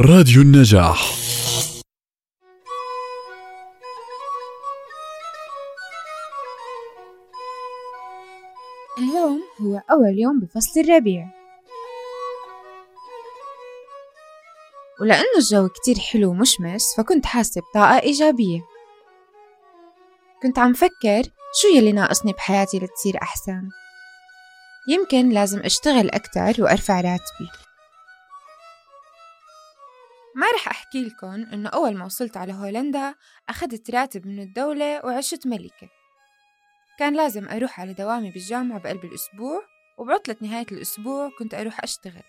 راديو النجاح. اليوم هو أول يوم بفصل الربيع. ولأنه الجو كتير حلو ومشمس فكنت حاسة بطاقة إيجابية. كنت عم فكر شو يلي ناقصني بحياتي لتصير أحسن. يمكن لازم أشتغل أكتر وأرفع راتبي. ما رح أحكي لكم إنه أول ما وصلت على هولندا أخذت راتب من الدولة وعشت ملكة. كان لازم أروح على دوامي بالجامعة بقلب الأسبوع وبعطلة نهاية الأسبوع كنت أروح أشتغل.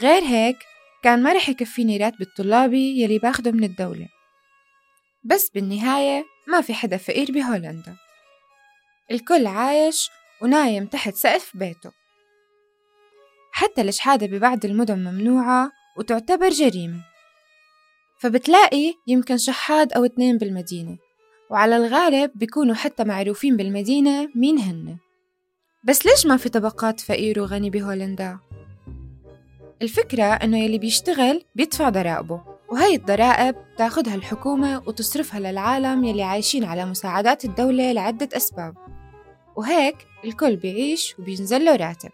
غير هيك كان ما رح يكفيني راتب الطلابي يلي باخده من الدولة. بس بالنهاية ما في حدا فقير بهولندا. الكل عايش ونايم تحت سقف بيته. حتى الشحادة ببعض المدن ممنوعة وتعتبر جريمة. فبتلاقي يمكن شحاد أو اتنين بالمدينة وعلى الغالب بيكونوا حتى معروفين بالمدينة مين هن. بس ليش ما في طبقات فقير وغني بهولندا؟ الفكرة إنه يلي بيشتغل بيدفع ضرائبه وهي الضرائب تاخدها الحكومة وتصرفها للعالم يلي عايشين على مساعدات الدولة لعدة أسباب وهيك الكل بيعيش وبينزل له راتب.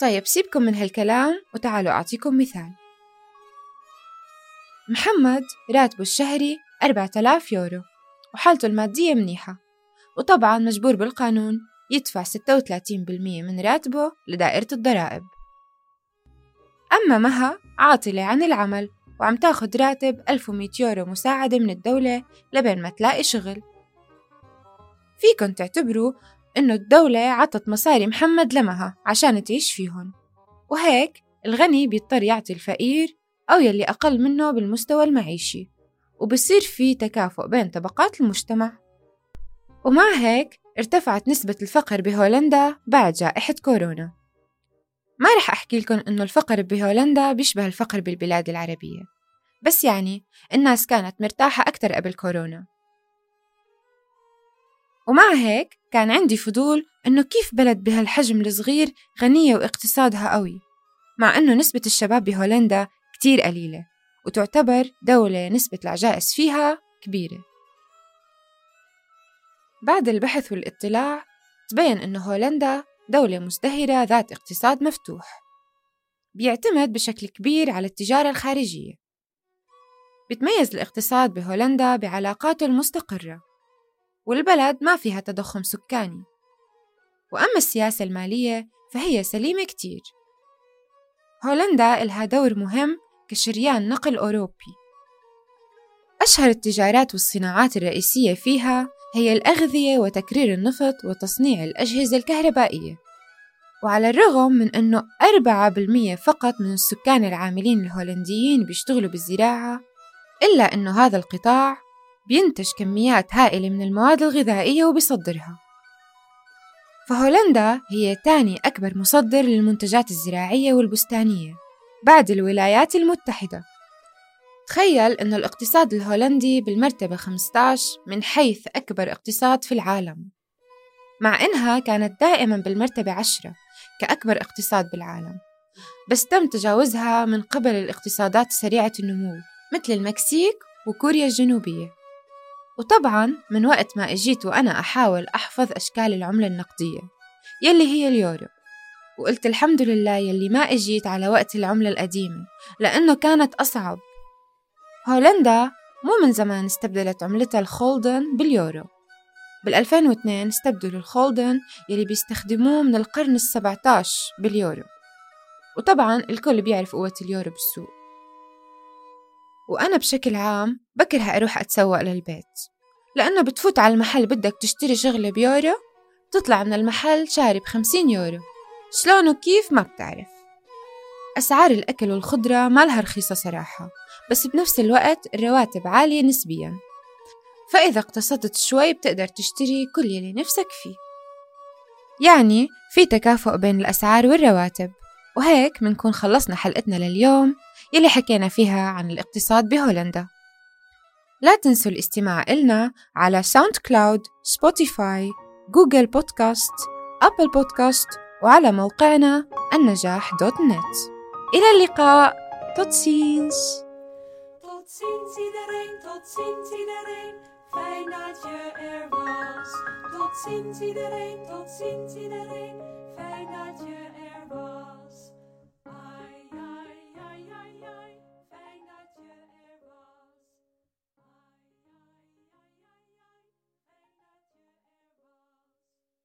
طيب سيبكم من هالكلام وتعالوا أعطيكم مثال. محمد راتبه الشهري 4000 يورو وحالته المادية منيحة وطبعا مجبور بالقانون يدفع 36% من راتبه لدائرة الضرائب. أما مها عاطلة عن العمل وعم تاخد راتب 1100 يورو مساعدة من الدولة لبين ما تلاقي شغل. فيكن تعتبروا إنه الدولة عطت مصاري محمد لمها عشان تعيش فيهن وهيك الغني بيضطر يعطي الفقير أو يلي أقل منه بالمستوى المعيشي وبصير في تكافؤ بين طبقات المجتمع. ومع هيك ارتفعت نسبة الفقر بهولندا بعد جائحة كورونا. ما رح أحكي لكم إنه الفقر بهولندا بيشبه الفقر بالبلاد العربية بس يعني الناس كانت مرتاحة أكتر قبل كورونا. ومع هيك كان عندي فضول إنه كيف بلد بهالحجم الصغير غنية واقتصادها قوي مع إنه نسبة الشباب بهولندا كتير قليلة وتعتبر دولة نسبة العجائز فيها كبيرة. بعد البحث والاطلاع تبين أن هولندا دولة مزدهرة ذات اقتصاد مفتوح. بيعتمد بشكل كبير على التجارة الخارجية. بتميز الاقتصاد بهولندا بعلاقاته المستقرة. والبلد ما فيها تضخم سكاني. وأما السياسة المالية فهي سليمة كتير. هولندا إلها دور مهم كشريان نقل أوروبي. أشهر التجارات والصناعات الرئيسية فيها هي الأغذية وتكرير النفط وتصنيع الأجهزة الكهربائية. وعلى الرغم من أنه 4% فقط من السكان العاملين الهولنديين بيشتغلوا بالزراعة إلا أنه هذا القطاع بينتج كميات هائلة من المواد الغذائية وبيصدرها. فهولندا هي تاني أكبر مصدر للمنتجات الزراعية والبستانية. بعد الولايات المتحدة. تخيل أن الاقتصاد الهولندي بالمرتبة 15 من حيث أكبر اقتصاد في العالم. مع إنها كانت دائما بالمرتبة 10 كأكبر اقتصاد بالعالم. بس تم تجاوزها من قبل الاقتصادات سريعة النمو مثل المكسيك وكوريا الجنوبية. وطبعا من وقت ما إجيت وأنا أحاول أحفظ أشكال العملة النقدية يلي هي اليورو. وقلت الحمد لله يلي ما إجيت على وقت العملة القديمة لأنه كانت أصعب. هولندا مو من زمان استبدلت عملتها الخولدن باليورو. بال 2002 استبدلوا الخولدن يلي بيستخدموه من القرن السبعة عشر باليورو. وطبعا الكل بيعرف قوة اليورو بالسوق. وأنا بشكل عام بكره أروح أتسوق للبيت لأنه بتفوت على المحل بدك تشتري شغلة بيورو تطلع من المحل شاري بخمسين يورو. شلون وكيف ما بتعرف. أسعار الأكل والخضرة ما لها رخيصة صراحة بس بنفس الوقت الرواتب عالية نسبيا. فإذا اقتصدت شوي بتقدر تشتري كل يلي نفسك فيه. يعني في تكافؤ بين الأسعار والرواتب وهيك منكون خلصنا حلقتنا لليوم يلي حكينا فيها عن الاقتصاد بهولندا. لا تنسوا الاستماع إلنا على SoundCloud Spotify Google Podcast Apple Podcast وعلى موقعنا النجاح dot net إلى اللقاء توتسينس Tot fijn dat je er was. Tot ziens iedereen, tot ziens iedereen, fijn dat je er was.